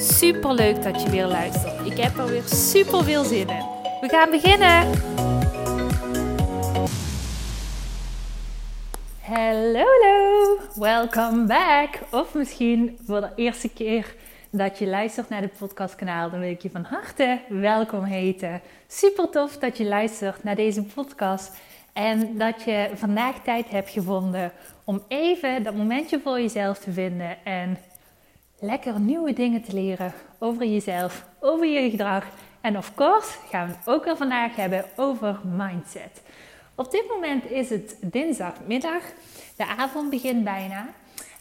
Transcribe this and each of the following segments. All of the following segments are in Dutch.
Super leuk dat je weer luistert. Ik heb er weer super veel zin in. We gaan beginnen. Hallo, hallo. Welcome back. Of misschien voor de eerste keer dat je luistert naar de podcastkanaal, dan wil ik je van harte welkom heten. Super tof dat je luistert naar deze podcast en dat je vandaag tijd hebt gevonden om even dat momentje voor jezelf te vinden en lekker nieuwe dingen te leren over jezelf, over je gedrag. En of course gaan we het ook weer vandaag hebben over mindset. Op dit moment is het dinsdagmiddag. De avond begint bijna.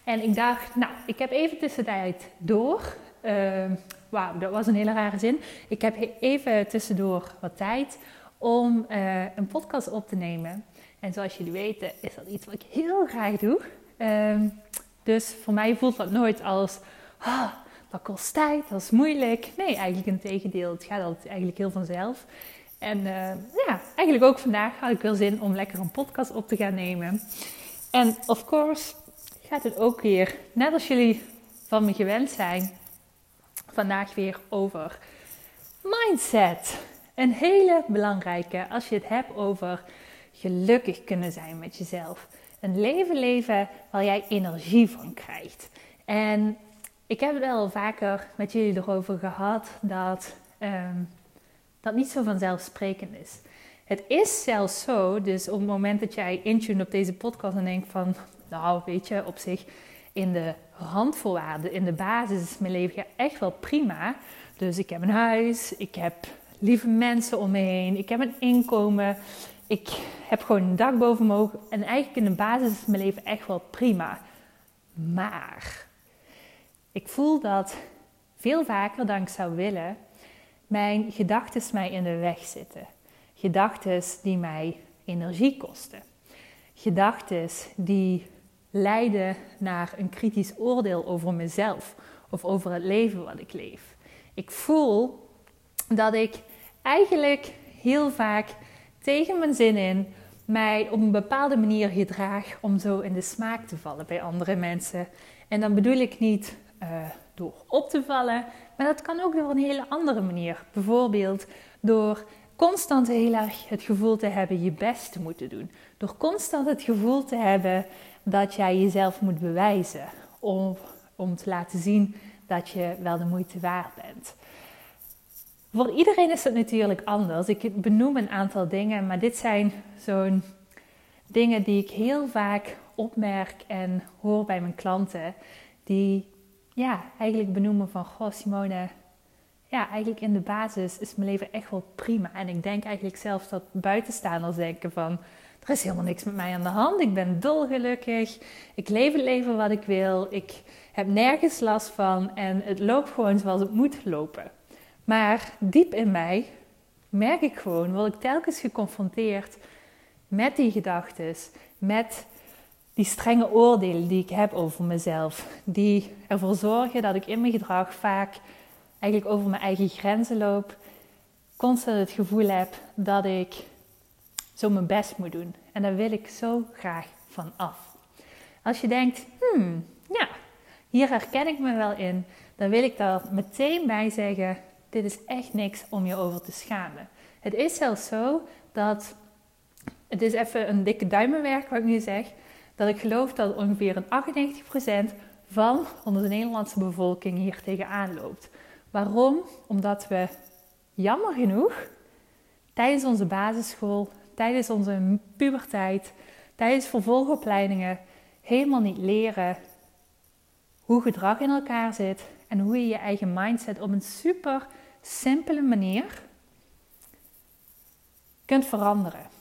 En ik dacht, nou, ik heb even tussentijd door. Uh, Wauw, dat was een hele rare zin. Ik heb even tussendoor wat tijd om uh, een podcast op te nemen. En zoals jullie weten is dat iets wat ik heel graag doe. Uh, dus voor mij voelt dat nooit als ah, dat kost tijd, dat is moeilijk. Nee, eigenlijk een tegendeel. Het gaat altijd eigenlijk heel vanzelf. En uh, ja, eigenlijk ook vandaag had ik wel zin om lekker een podcast op te gaan nemen. En of course gaat het ook weer, net als jullie van me gewend zijn, vandaag weer over mindset. Een hele belangrijke als je het hebt over gelukkig kunnen zijn met jezelf. Een leven leven waar jij energie van krijgt. En ik heb het wel vaker met jullie erover gehad dat um, dat niet zo vanzelfsprekend is. Het is zelfs zo, dus op het moment dat jij intune op deze podcast en denkt van, nou weet je, op zich in de randvoorwaarden, in de basis is mijn leven echt wel prima. Dus ik heb een huis, ik heb lieve mensen om me heen, ik heb een inkomen, ik heb gewoon een dak boven mijn en eigenlijk in de basis is mijn leven echt wel prima. Maar ik voel dat veel vaker dan ik zou willen, mijn gedachten mij in de weg zitten. Gedachten die mij energie kosten. Gedachten die leiden naar een kritisch oordeel over mezelf of over het leven wat ik leef. Ik voel dat ik eigenlijk heel vaak tegen mijn zin in mij op een bepaalde manier gedraag om zo in de smaak te vallen bij andere mensen. En dan bedoel ik niet uh, door op te vallen, maar dat kan ook door een hele andere manier. Bijvoorbeeld door constant heel erg het gevoel te hebben je best te moeten doen. Door constant het gevoel te hebben dat jij jezelf moet bewijzen om, om te laten zien dat je wel de moeite waard bent. Voor iedereen is dat natuurlijk anders. Ik benoem een aantal dingen, maar dit zijn zo'n dingen die ik heel vaak opmerk en hoor bij mijn klanten. Die ja, eigenlijk benoemen van, goh Simone, ja, eigenlijk in de basis is mijn leven echt wel prima. En ik denk eigenlijk zelfs dat buitenstaanders denken van, er is helemaal niks met mij aan de hand. Ik ben dolgelukkig. Ik leef het leven wat ik wil. Ik heb nergens last van. En het loopt gewoon zoals het moet lopen. Maar diep in mij merk ik gewoon, word ik telkens geconfronteerd met die gedachten, met die strenge oordelen die ik heb over mezelf, die ervoor zorgen dat ik in mijn gedrag vaak eigenlijk over mijn eigen grenzen loop, constant het gevoel heb dat ik zo mijn best moet doen. En daar wil ik zo graag van af. Als je denkt, hmm, ja, hier herken ik me wel in, dan wil ik daar meteen bij zeggen: dit is echt niks om je over te schamen. Het is zelfs zo dat, het is even een dikke duimenwerk wat ik nu zeg, dat ik geloof dat ongeveer een 98% van onze Nederlandse bevolking hier tegenaan loopt. Waarom? Omdat we jammer genoeg tijdens onze basisschool, tijdens onze puberteit, tijdens vervolgopleidingen helemaal niet leren hoe gedrag in elkaar zit en hoe je je eigen mindset op een super simpele manier kunt veranderen.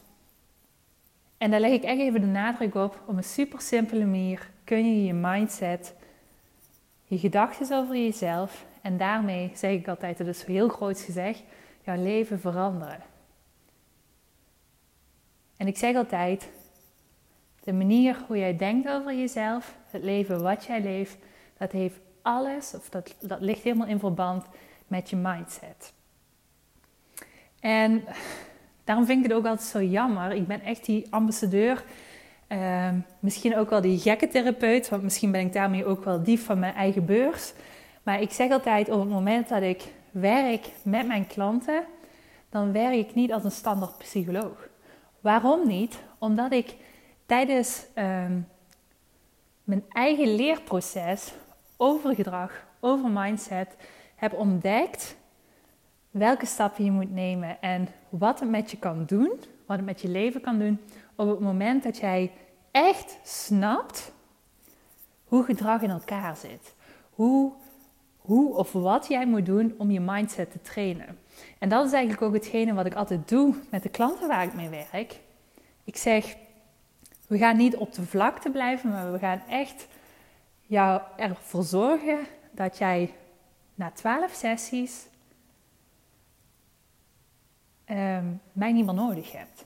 En daar leg ik echt even de nadruk op. Op een super simpele manier kun je je mindset je gedachten over jezelf en daarmee zeg ik altijd, dat is heel groot gezegd, jouw leven veranderen. En ik zeg altijd, de manier hoe jij denkt over jezelf, het leven wat jij leeft, dat heeft alles, of dat, dat ligt helemaal in verband met je mindset. En daarom vind ik het ook altijd zo jammer. Ik ben echt die ambassadeur. Uh, misschien ook wel die gekke therapeut, want misschien ben ik daarmee ook wel dief van mijn eigen beurs. Maar ik zeg altijd op het moment dat ik werk met mijn klanten, dan werk ik niet als een standaard psycholoog. Waarom niet? Omdat ik tijdens ehm, mijn eigen leerproces over gedrag, over mindset, heb ontdekt welke stappen je moet nemen en wat het met je kan doen, wat het met je leven kan doen op het moment dat jij echt snapt hoe gedrag in elkaar zit. Hoe, hoe of wat jij moet doen om je mindset te trainen. En dat is eigenlijk ook hetgene wat ik altijd doe met de klanten waar ik mee werk. Ik zeg, we gaan niet op de vlakte blijven, maar we gaan echt jou ervoor zorgen dat jij na 12 sessies um, mij niet meer nodig hebt.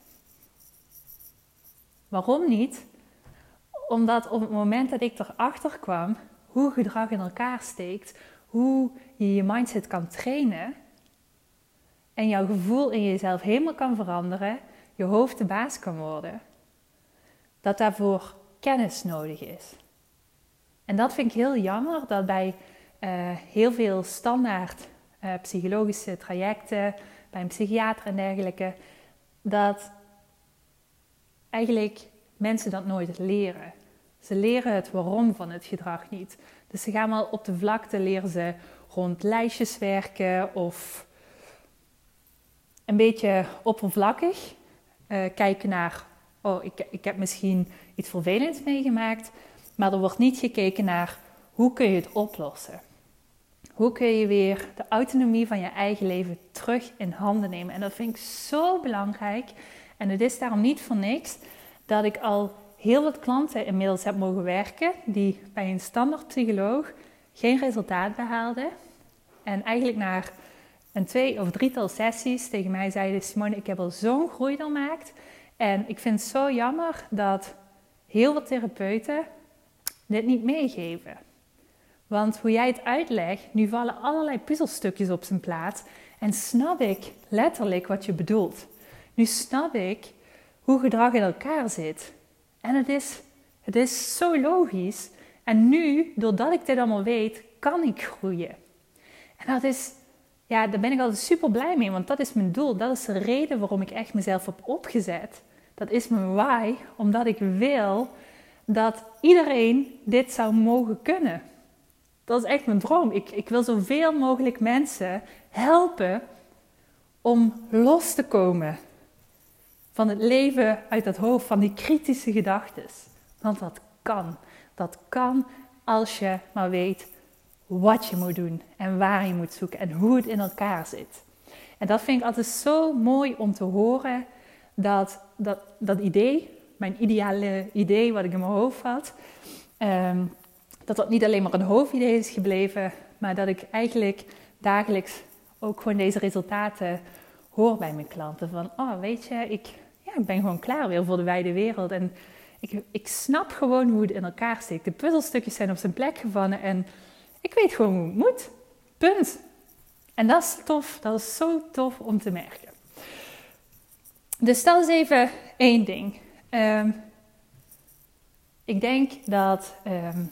Waarom niet? Omdat op het moment dat ik erachter kwam hoe gedrag in elkaar steekt, hoe je je mindset kan trainen en jouw gevoel in jezelf helemaal kan veranderen, je hoofd de baas kan worden, dat daarvoor kennis nodig is. En dat vind ik heel jammer dat bij uh, heel veel standaard uh, psychologische trajecten, bij een psychiater en dergelijke, dat eigenlijk mensen dat nooit leren. Ze leren het waarom van het gedrag niet. Dus ze gaan wel op de vlakte leren ze rond lijstjes werken of een beetje oppervlakkig uh, kijken naar, oh, ik, ik heb misschien iets vervelends meegemaakt, maar er wordt niet gekeken naar hoe kun je het oplossen. Hoe kun je weer de autonomie van je eigen leven terug in handen nemen? En dat vind ik zo belangrijk. En het is daarom niet voor niks dat ik al heel wat klanten inmiddels heb mogen werken die bij een standaard psycholoog geen resultaat behaalden. En eigenlijk na een twee of drietal sessies tegen mij zeiden: Simone, ik heb al zo'n groei doormaakt. En ik vind het zo jammer dat heel wat therapeuten dit niet meegeven. Want hoe jij het uitlegt, nu vallen allerlei puzzelstukjes op zijn plaats en snap ik letterlijk wat je bedoelt. Nu snap ik hoe gedrag in elkaar zit. En het is, het is zo logisch. En nu, doordat ik dit allemaal weet, kan ik groeien. En dat is, ja, daar ben ik altijd super blij mee, want dat is mijn doel. Dat is de reden waarom ik echt mezelf heb opgezet. Dat is mijn why, omdat ik wil dat iedereen dit zou mogen kunnen. Dat is echt mijn droom. Ik, ik wil zoveel mogelijk mensen helpen om los te komen van het leven uit het hoofd, van die kritische gedachten. Want dat kan. Dat kan als je maar weet wat je moet doen en waar je moet zoeken en hoe het in elkaar zit. En dat vind ik altijd zo mooi om te horen dat dat, dat idee, mijn ideale idee wat ik in mijn hoofd had, ehm, dat dat niet alleen maar een hoofdidee is gebleven, maar dat ik eigenlijk dagelijks ook gewoon deze resultaten hoor bij mijn klanten. Van, oh weet je, ik, ja, ik ben gewoon klaar weer voor de wijde wereld. En ik, ik snap gewoon hoe het in elkaar steekt. De puzzelstukjes zijn op zijn plek gevallen en ik weet gewoon hoe het moet. Punt. En dat is tof, dat is zo tof om te merken. Dus dat is even één ding. Um, ik denk dat um,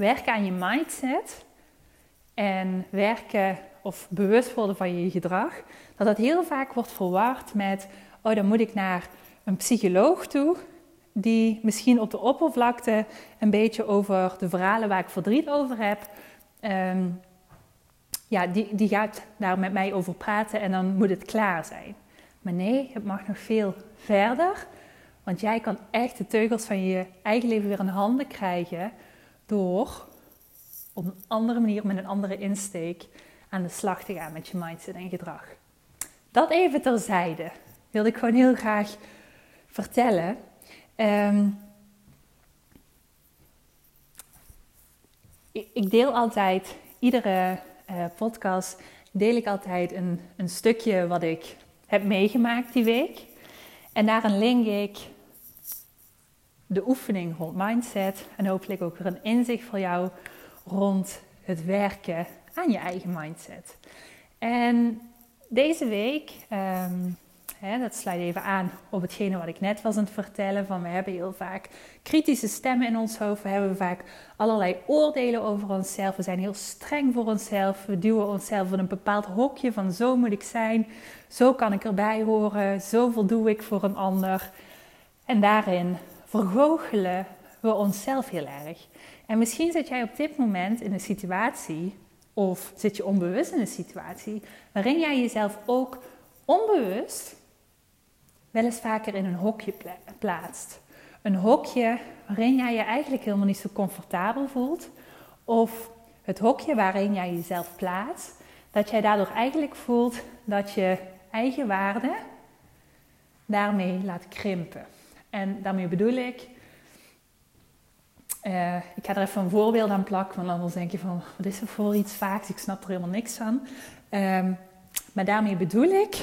werken aan je mindset en werken of bewust worden van je gedrag, dat dat heel vaak wordt verward met, oh dan moet ik naar een psycholoog toe, die misschien op de oppervlakte een beetje over de verhalen waar ik verdriet over heb, um, ja, die, die gaat daar met mij over praten en dan moet het klaar zijn. Maar nee, het mag nog veel verder. Want jij kan echt de teugels van je eigen leven weer in handen krijgen door op een andere manier, met een andere insteek, aan de slag te gaan met je mindset en gedrag. Dat even terzijde wilde ik gewoon heel graag vertellen. Um, ik, deel altijd, iedere uh, podcast deel ik altijd een, een stukje wat ik heb meegemaakt die week. En daarin link ik de oefening rond mindset. En hopelijk ook weer een inzicht voor jou rond het werken aan je eigen mindset. En deze week, um, hè, dat sluit even aan op hetgene wat ik net was aan het vertellen, van we hebben heel vaak kritische stemmen in ons hoofd, we hebben vaak allerlei oordelen over onszelf, we zijn heel streng voor onszelf, we duwen onszelf in een bepaald hokje van zo moet ik zijn, zo kan ik erbij horen, zo voldoe ik voor een ander. En daarin vergoochelen we onszelf heel erg. En misschien zit jij op dit moment in een situatie, of zit je onbewust in een situatie, waarin jij jezelf ook onbewust wel eens vaker in een hokje plaatst. Een hokje waarin jij je eigenlijk helemaal niet zo comfortabel voelt, of het hokje waarin jij jezelf plaatst, dat jij daardoor eigenlijk voelt dat je eigen waarde daarmee laat krimpen. En daarmee bedoel ik, uh, ik ga er even een voorbeeld aan plakken, want anders denk je van, wat is er voor iets vaak? Ik snap er helemaal niks van. Um, maar daarmee bedoel ik,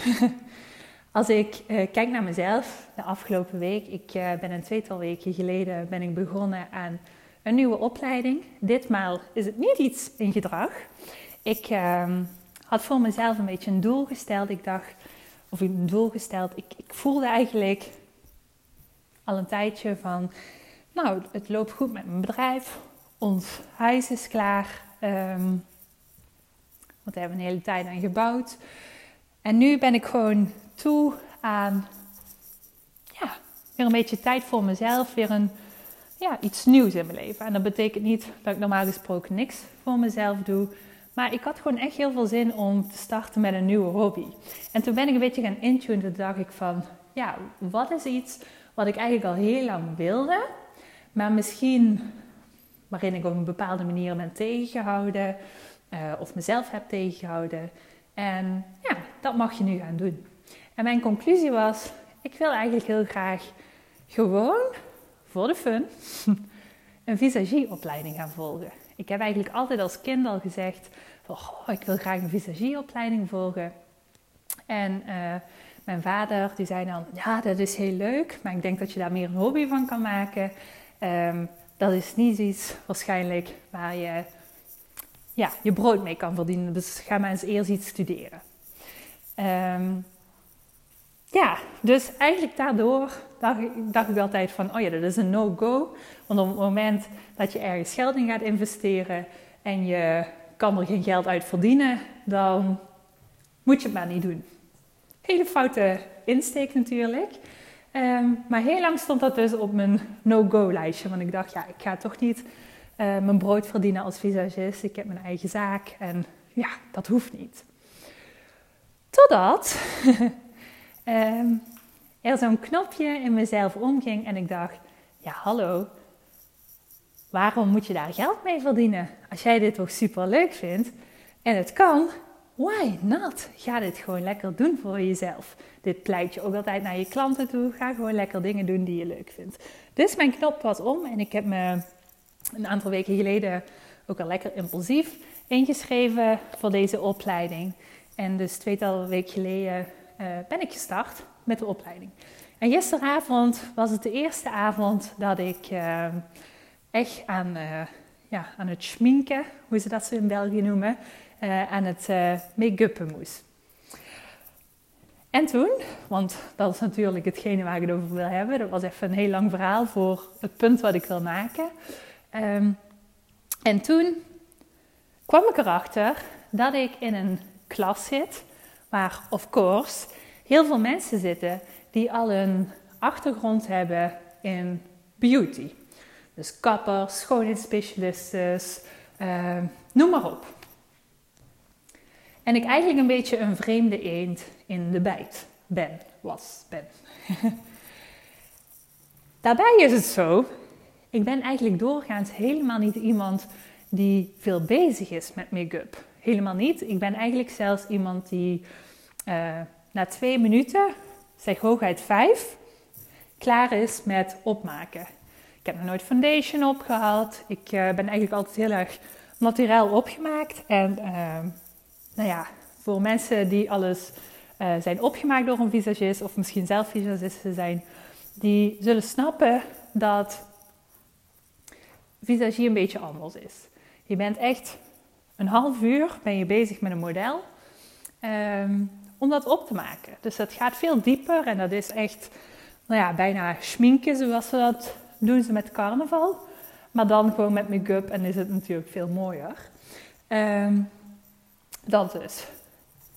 als ik uh, kijk naar mezelf de afgelopen week, ik uh, ben een tweetal weken geleden ben ik begonnen aan een nieuwe opleiding. Ditmaal is het niet iets in gedrag. Ik uh, had voor mezelf een beetje een doel gesteld. Ik dacht, of een doel gesteld, ik, ik voelde eigenlijk al een tijdje van, nou, het loopt goed met mijn bedrijf. Ons huis is klaar. Um, hebben een hele tijd aan gebouwd. En nu ben ik gewoon toe aan, ja, weer een beetje tijd voor mezelf. Weer een, ja, iets nieuws in mijn leven. En dat betekent niet dat ik normaal gesproken niks voor mezelf doe. Maar ik had gewoon echt heel veel zin om te starten met een nieuwe hobby. En toen ben ik een beetje gaan intunen. Toen dacht ik van, ja, wat is iets wat ik eigenlijk al heel lang wilde, maar misschien waarin ik op een bepaalde manier ben tegengehouden uh, of mezelf heb tegengehouden. En ja, dat mag je nu gaan doen. En mijn conclusie was: ik wil eigenlijk heel graag gewoon voor de fun een visagieopleiding gaan volgen. Ik heb eigenlijk altijd als kind al gezegd: oh, ik wil graag een visagieopleiding volgen. En uh, mijn vader die zei dan, ja, dat is heel leuk, maar ik denk dat je daar meer een hobby van kan maken. Ehm, dat is niet iets waarschijnlijk waar je ja, je brood mee kan verdienen. Dus ga maar eens eerst iets studeren. Ehm, ja, dus eigenlijk daardoor dacht dacht ik altijd van, oh ja, dat is een no-go. Want op het moment dat je ergens geld in gaat investeren en je kan er geen geld uit verdienen, dan moet je het maar niet doen. Hele foute insteek natuurlijk. Ehm, maar heel lang stond dat dus op mijn no-go lijstje. Want ik dacht, ja, ik ga toch niet uh, mijn brood verdienen als visagist. Ik heb mijn eigen zaak en ja, dat hoeft niet. Totdat um, er zo'n knopje in mezelf omging en ik dacht, ja hallo, waarom moet je daar geld mee verdienen? Als jij dit toch super leuk vindt en het kan, why not? Ga dit gewoon lekker doen voor jezelf. Dit pleit je ook altijd naar je klanten toe. Ga gewoon lekker dingen doen die je leuk vindt. Dus mijn knop was om en ik heb me een aantal weken geleden ook al lekker impulsief ingeschreven voor deze opleiding. En dus tweetal weken geleden uh, ben ik gestart met de opleiding. En gisteravond was het de eerste avond dat ik uh, echt aan, uh, ja, aan het schminken, hoe ze dat zo in België noemen, uh, aan het uh, make-uppen moest. En toen, want dat is natuurlijk hetgene waar ik het over wil hebben, dat was even een heel lang verhaal voor het punt wat ik wil maken. Um, en toen kwam ik erachter dat ik in een klas zit waar, of course, heel veel mensen zitten die al een achtergrond hebben in beauty. Dus kappers, schoonheidsspecialisten, uh, noem maar op. En ik eigenlijk een beetje een vreemde eend in de bijt ben, was, ben. Daarbij is het zo, ik ben eigenlijk doorgaans helemaal niet iemand die veel bezig is met make-up. Helemaal niet. Ik ben eigenlijk zelfs iemand die uh, na twee minuten, zeg hooguit vijf, klaar is met opmaken. Ik heb nog nooit foundation opgehaald. Ik uh, ben eigenlijk altijd heel erg naturel opgemaakt. En ehm, nou ja, voor mensen die alles uh, zijn opgemaakt door een visagist, of misschien zelf visagisten zijn, die zullen snappen dat visagie een beetje anders is. Je bent echt een half uur ben je bezig met een model um, om dat op te maken. Dus dat gaat veel dieper en dat is echt nou ja, bijna schminken zoals we dat doen ze met carnaval. Maar dan gewoon met make-up en is het natuurlijk veel mooier. Um, dat dus.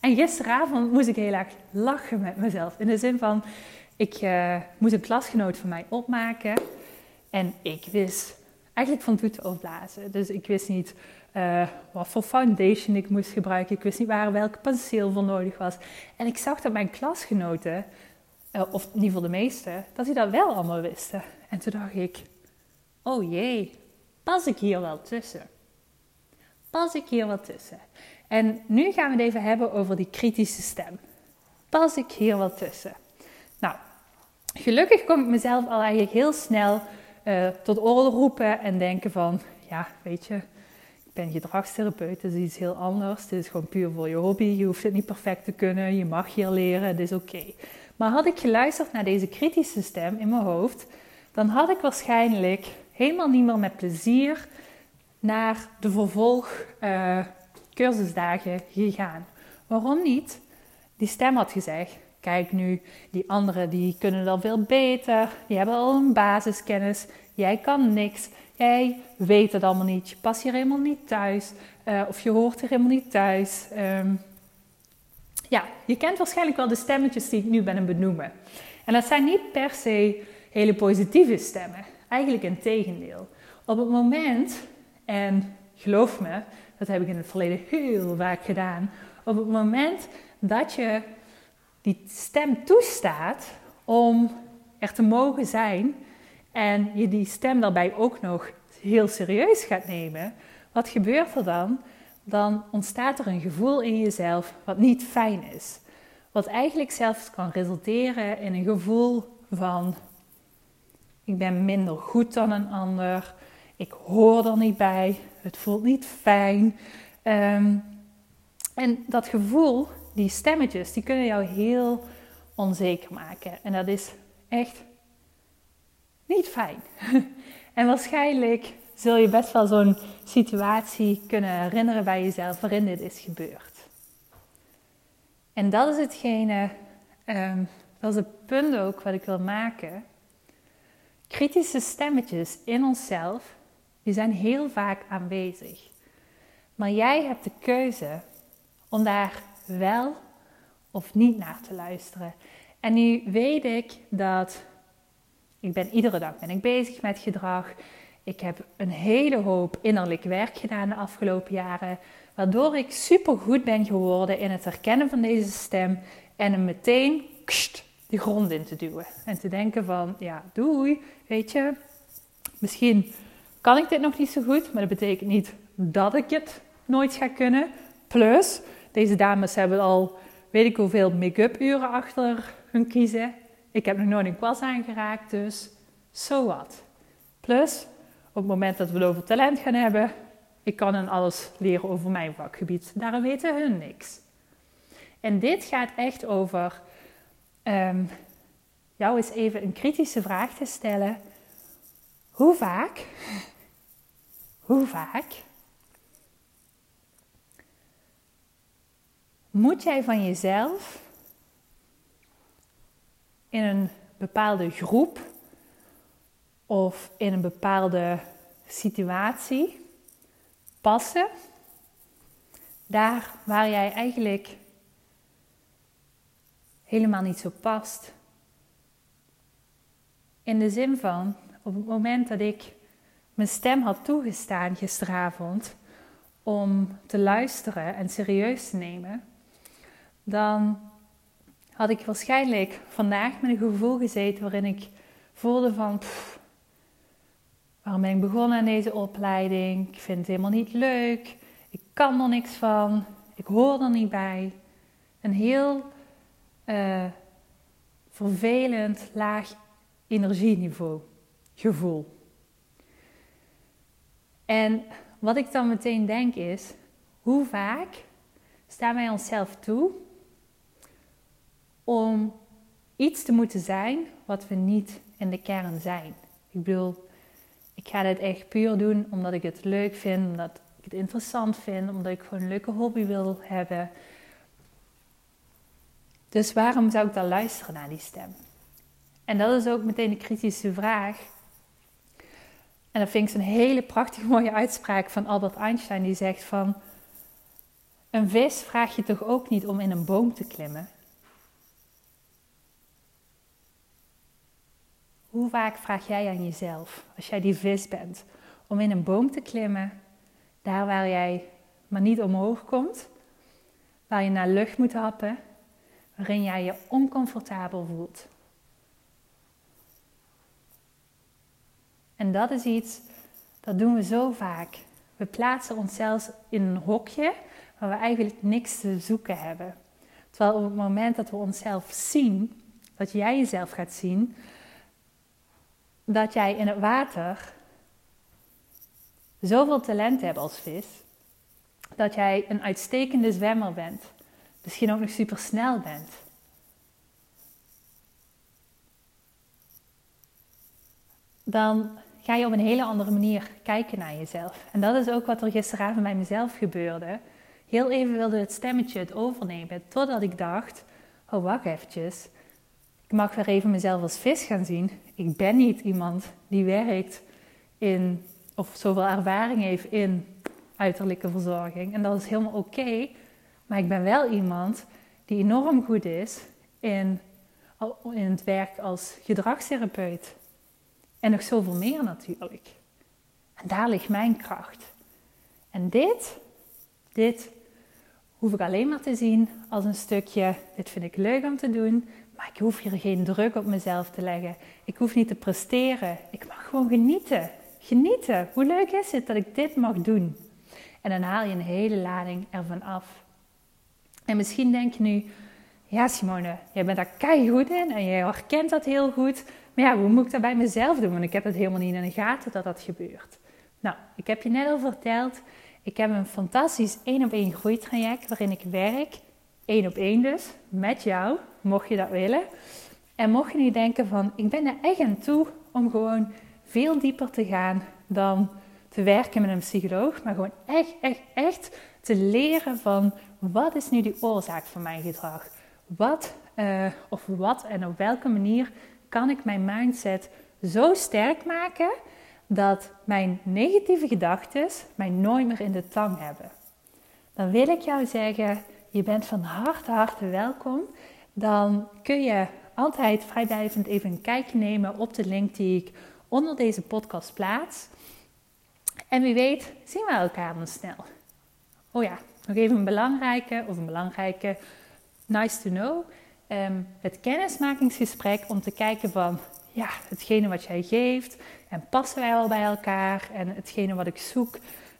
En gisteravond moest ik heel erg lachen met mezelf. In de zin van, ik uh, moest een klasgenoot van mij opmaken. En ik wist eigenlijk van toeten opblazen. Dus ik wist niet uh, wat voor foundation ik moest gebruiken. Ik wist niet waar welke penseel voor nodig was. En ik zag dat mijn klasgenoten, uh, of in ieder geval de meeste, dat die dat wel allemaal wisten. En toen dacht ik, oh jee, pas ik hier wel tussen? Pas ik hier wel tussen? En nu gaan we het even hebben over die kritische stem. Pas ik hier wel tussen? Nou, gelukkig kom ik mezelf al eigenlijk heel snel uh, tot orde roepen en denken van, ja, weet je, ik ben gedragstherapeut, dat is iets heel anders. Dit is gewoon puur voor je hobby. Je hoeft het niet perfect te kunnen, je mag hier leren, het is oké. Maar had ik geluisterd naar deze kritische stem in mijn hoofd, dan had ik waarschijnlijk helemaal niet meer met plezier naar de vervolg uh, cursusdagen gegaan. Waarom niet? Die stem had gezegd: Kijk nu, die anderen die kunnen al veel beter, die hebben al een basiskennis, jij kan niks, jij weet het allemaal niet, je past hier helemaal niet thuis, uh, of je hoort hier helemaal niet thuis. Um, ja, je kent waarschijnlijk wel de stemmetjes die ik nu ben benoemen. En dat zijn niet per se hele positieve stemmen, eigenlijk een tegendeel. Op het moment, en geloof me, dat heb ik in het verleden heel vaak gedaan. Op het moment dat je die stem toestaat om er te mogen zijn en je die stem daarbij ook nog heel serieus gaat nemen, wat gebeurt er dan? Dan ontstaat er een gevoel in jezelf wat niet fijn is. Wat eigenlijk zelfs kan resulteren in een gevoel van ik ben minder goed dan een ander, ik hoor er niet bij, het voelt niet fijn. Um, en dat gevoel, die stemmetjes, die kunnen jou heel onzeker maken. En dat is echt niet fijn. en waarschijnlijk zul je best wel zo'n situatie kunnen herinneren bij jezelf waarin dit is gebeurd. En dat is hetgene, um, dat is het punt ook wat ik wil maken. Kritische stemmetjes in onszelf die zijn heel vaak aanwezig. Maar jij hebt de keuze om daar wel of niet naar te luisteren. En nu weet ik dat ik ben iedere dag ben ik bezig met gedrag. Ik heb een hele hoop innerlijk werk gedaan de afgelopen jaren, waardoor ik super goed ben geworden in het herkennen van deze stem en hem meteen kst, de grond in te duwen. En te denken van, ja, doei, weet je, misschien kan ik dit nog niet zo goed, maar dat betekent niet dat ik het nooit ga kunnen. Plus, deze dames hebben al weet ik hoeveel make-up uren achter hun kiezen. Ik heb nog nooit een kwast aangeraakt, dus so what. Plus, op het moment dat we het over talent gaan hebben, ik kan hen alles leren over mijn vakgebied. Daarom weten hun niks. En dit gaat echt over um, jou eens even een kritische vraag te stellen. Hoe vaak? Hoe vaak? Moet jij van jezelf in een bepaalde groep of in een bepaalde situatie passen, daar waar jij eigenlijk helemaal niet zo past. In de zin van, op het moment dat ik mijn stem had toegestaan gisteravond om te luisteren en serieus te nemen, dan had ik waarschijnlijk vandaag met een gevoel gezeten waarin ik voelde van waarom ben ik begonnen aan deze opleiding? Ik vind het helemaal niet leuk. Ik kan er niks van. Ik hoor er niet bij. Een heel uh, vervelend laag energieniveau gevoel. En wat ik dan meteen denk is, hoe vaak staan wij onszelf toe om iets te moeten zijn wat we niet in de kern zijn? Ik bedoel, ik ga dit echt puur doen omdat ik het leuk vind, omdat ik het interessant vind, omdat ik gewoon een leuke hobby wil hebben. Dus waarom zou ik dan luisteren naar die stem? En dat is ook meteen de kritische vraag. En dat vind ik een hele prachtige mooie uitspraak van Albert Einstein die zegt van een vis vraag je toch ook niet om in een boom te klimmen? Hoe vaak vraag jij aan jezelf, als jij die vis bent, om in een boom te klimmen, daar waar jij maar niet omhoog komt, waar je naar lucht moet happen, waarin jij je oncomfortabel voelt? En dat is iets, dat doen we zo vaak. We plaatsen onszelf in een hokje waar we eigenlijk niks te zoeken hebben. Terwijl op het moment dat we onszelf zien, dat jij jezelf gaat zien, dat jij in het water zoveel talent hebt als vis, dat jij een uitstekende zwemmer bent, misschien ook nog super snel bent. Dan ga je op een hele andere manier kijken naar jezelf. En dat is ook wat er gisteravond bij mezelf gebeurde. Heel even wilde het stemmetje het overnemen, totdat ik dacht: oh wacht eventjes, ik mag weer even mezelf als vis gaan zien. Ik ben niet iemand die werkt in, of zoveel ervaring heeft in uiterlijke verzorging. En dat is helemaal oké. maar ik ben wel iemand die enorm goed is in, in het werk als gedragstherapeut. En nog zoveel meer natuurlijk. En daar ligt mijn kracht. En dit, dit hoef ik alleen maar te zien als een stukje, dit vind ik leuk om te doen, maar ik hoef hier geen druk op mezelf te leggen. Ik hoef niet te presteren. Ik mag gewoon genieten. Genieten. Hoe leuk is het dat ik dit mag doen? En dan haal je een hele lading ervan af. En misschien denk je nu, ja Simone, jij bent daar keihard in en jij herkent dat heel goed. Maar ja, hoe moet ik dat bij mezelf doen? Want ik heb het helemaal niet in de gaten dat dat gebeurt. Nou, ik heb je net al verteld, ik heb een fantastisch één op één groeitraject waarin ik werk, één op één dus, met jou, mocht je dat willen. En mocht je nu denken van, ik ben er echt aan toe om gewoon veel dieper te gaan dan te werken met een psycholoog, maar gewoon echt, echt, echt te leren van wat is nu de oorzaak van mijn gedrag? Wat uh, of wat en op welke manier kan ik mijn mindset zo sterk maken dat mijn negatieve gedachten mij nooit meer in de tang hebben. Dan wil ik jou zeggen, je bent van harte, harte welkom. Dan kun je altijd vrijblijvend even een kijkje nemen op de link die ik onder deze podcast plaats. En wie weet zien we elkaar dan snel. Oh ja, nog even een belangrijke, of een belangrijke, nice to know. Um, het kennismakingsgesprek om te kijken van, ja, hetgene wat jij geeft en passen wij al bij elkaar en hetgene wat ik zoek,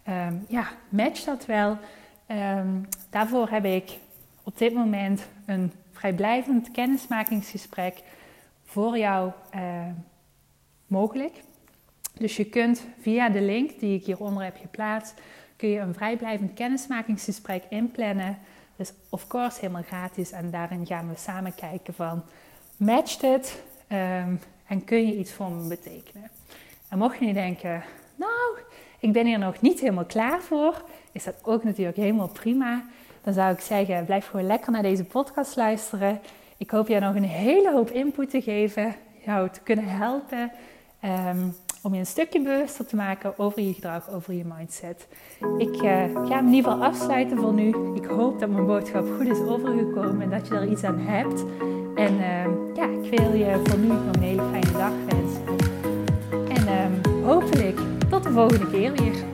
um, ja, matcht dat wel. Um, daarvoor heb ik op dit moment een vrijblijvend kennismakingsgesprek voor jou mogelijk. Dus je kunt via de link die ik hieronder heb geplaatst, kun je een vrijblijvend kennismakingsgesprek inplannen. Dus of course helemaal gratis en daarin gaan we samen kijken van matcht het um, en kun je iets voor me betekenen. En mocht je nu denken, nou, ik ben hier nog niet helemaal klaar voor, is dat ook natuurlijk helemaal prima. Dan zou ik zeggen, blijf gewoon lekker naar deze podcast luisteren. Ik hoop jou nog een hele hoop input te geven, jou te kunnen helpen. Um, om je een stukje bewuster te maken over je gedrag, over je mindset. Ik uh, ga hem in ieder geval afsluiten voor nu. Ik hoop dat mijn boodschap goed is overgekomen en dat je er iets aan hebt. En uh, ja, ik wil je voor nu nog een hele fijne dag wensen. En uh, hopelijk tot de volgende keer weer.